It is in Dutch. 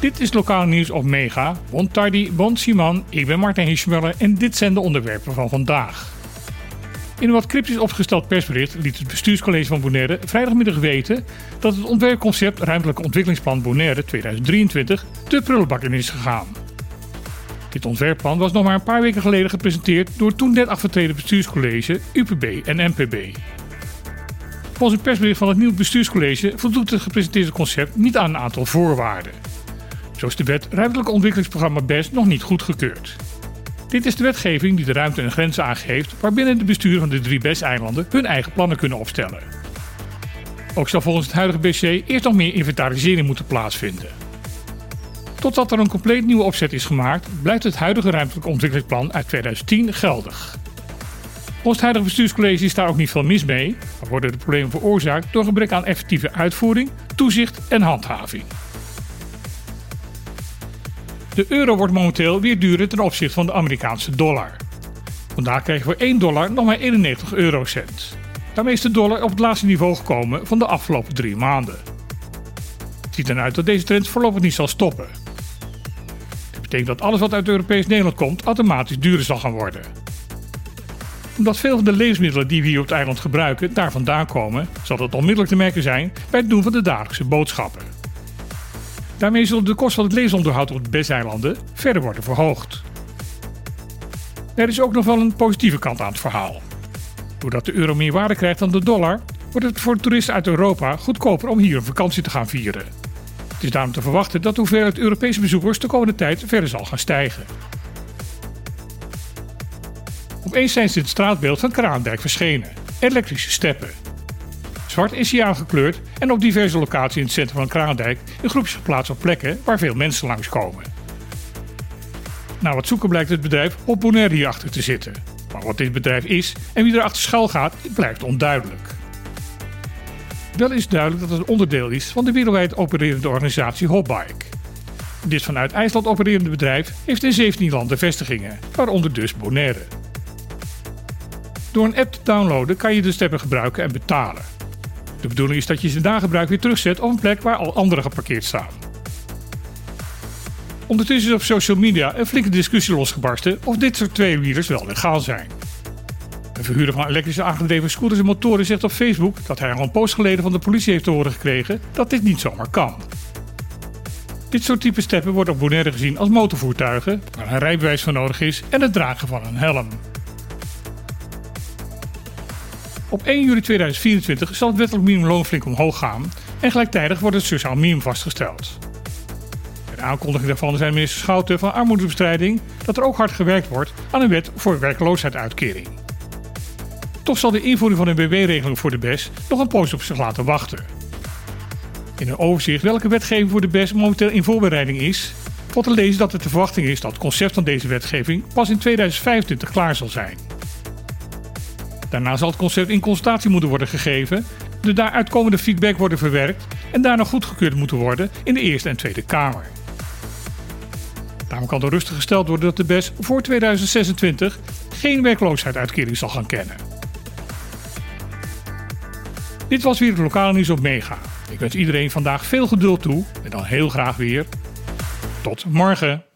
Dit is lokaal nieuws op Mega. Bon tardi, bon ik ben Martin Hirschmuller en dit zijn de onderwerpen van vandaag. In een wat cryptisch opgesteld persbericht liet het bestuurscollege van Bonaire vrijdagmiddag weten dat het ontwerpconcept Ruimtelijke Ontwikkelingsplan Bonaire 2023 de prullenbak in is gegaan. Dit ontwerpplan was nog maar een paar weken geleden gepresenteerd door toen net afgetreden bestuurscollege UPB en MPB. Volgens een persbericht van het nieuwe bestuurscollege voldoet het gepresenteerde concept niet aan een aantal voorwaarden. Zo is de wet Ruimtelijk Ontwikkelingsprogramma BEST nog niet goedgekeurd. Dit is de wetgeving die de ruimte en grenzen aangeeft waarbinnen de besturen van de drie BEST-eilanden hun eigen plannen kunnen opstellen. Ook zal volgens het huidige BC eerst nog meer inventarisering moeten plaatsvinden. Totdat er een compleet nieuwe opzet is gemaakt, blijft het huidige ruimtelijk ontwikkelingsplan uit 2010 geldig. Huidige bestuurscollege is daar ook niet veel mis mee, maar worden de problemen veroorzaakt door gebrek aan effectieve uitvoering, toezicht en handhaving. De euro wordt momenteel weer duurder ten opzichte van de Amerikaanse dollar. Vandaag krijgen we 1 dollar nog maar 91 eurocent. Daarmee is de dollar op het laatste niveau gekomen van de afgelopen drie maanden. Het ziet eruit dat deze trend voorlopig niet zal stoppen. Dit betekent dat alles wat uit Europees Nederland komt automatisch duurder zal gaan worden. Omdat veel van de levensmiddelen die we hier op het eiland gebruiken daar vandaan komen, zal dat onmiddellijk te merken zijn bij het doen van de dagelijkse boodschappen. Daarmee zullen de kosten van het levensonderhoud op de Besseilanden verder worden verhoogd. Er is ook nog wel een positieve kant aan het verhaal. Doordat de euro meer waarde krijgt dan de dollar, wordt het voor toeristen uit Europa goedkoper om hier een vakantie te gaan vieren. Het is daarom te verwachten dat de hoeveelheid Europese bezoekers de komende tijd verder zal gaan stijgen. Opeens zijn ze in het straatbeeld van Kraandijk verschenen. Elektrische steppen. Zwart is hij aangekleurd en op diverse locaties in het centrum van Kraandijk in groepjes geplaatst op plekken waar veel mensen langskomen. Na wat zoeken blijkt het bedrijf op Bonaire hierachter te zitten. Maar wat dit bedrijf is en wie er achter schuil gaat, blijft onduidelijk. Wel is duidelijk dat het onderdeel is van de wereldwijd opererende organisatie Hobbike. Dit vanuit IJsland opererende bedrijf heeft in 17 landen vestigingen, waaronder dus Bonaire. Door een app te downloaden kan je de steppen gebruiken en betalen. De bedoeling is dat je ze na gebruik weer terugzet op een plek waar al anderen geparkeerd staan. Ondertussen is op social media een flinke discussie losgebarsten of dit soort tweewielers wel legaal zijn. Een verhuurder van elektrische aangedreven scooters en motoren zegt op Facebook dat hij al een post geleden van de politie heeft te horen gekregen dat dit niet zomaar kan. Dit soort type steppen wordt op Bonaire gezien als motorvoertuigen, waar een rijbewijs voor nodig is en het dragen van een helm. Op 1 juli 2024 zal het wettelijk minimumloon flink omhoog gaan en gelijktijdig wordt het sociaal minimum vastgesteld. De aankondiging daarvan zijn minister Schouten van Armoedebestrijding dat er ook hard gewerkt wordt aan een wet voor werkloosheidsuitkering. Toch zal de invoering van een BW-regeling voor de BES nog een poos op zich laten wachten. In een overzicht welke wetgeving voor de BES momenteel in voorbereiding is, valt te lezen dat het de verwachting is dat het concept van deze wetgeving pas in 2025 klaar zal zijn. Daarna zal het concept in consultatie moeten worden gegeven, de daaruit komende feedback worden verwerkt en daarna goedgekeurd moeten worden in de Eerste en Tweede Kamer. Daarom kan er rustig gesteld worden dat de BES voor 2026 geen werkloosheidsuitkering zal gaan kennen. Dit was weer het lokale nieuws op Mega. Ik wens iedereen vandaag veel geduld toe en dan heel graag weer. Tot morgen.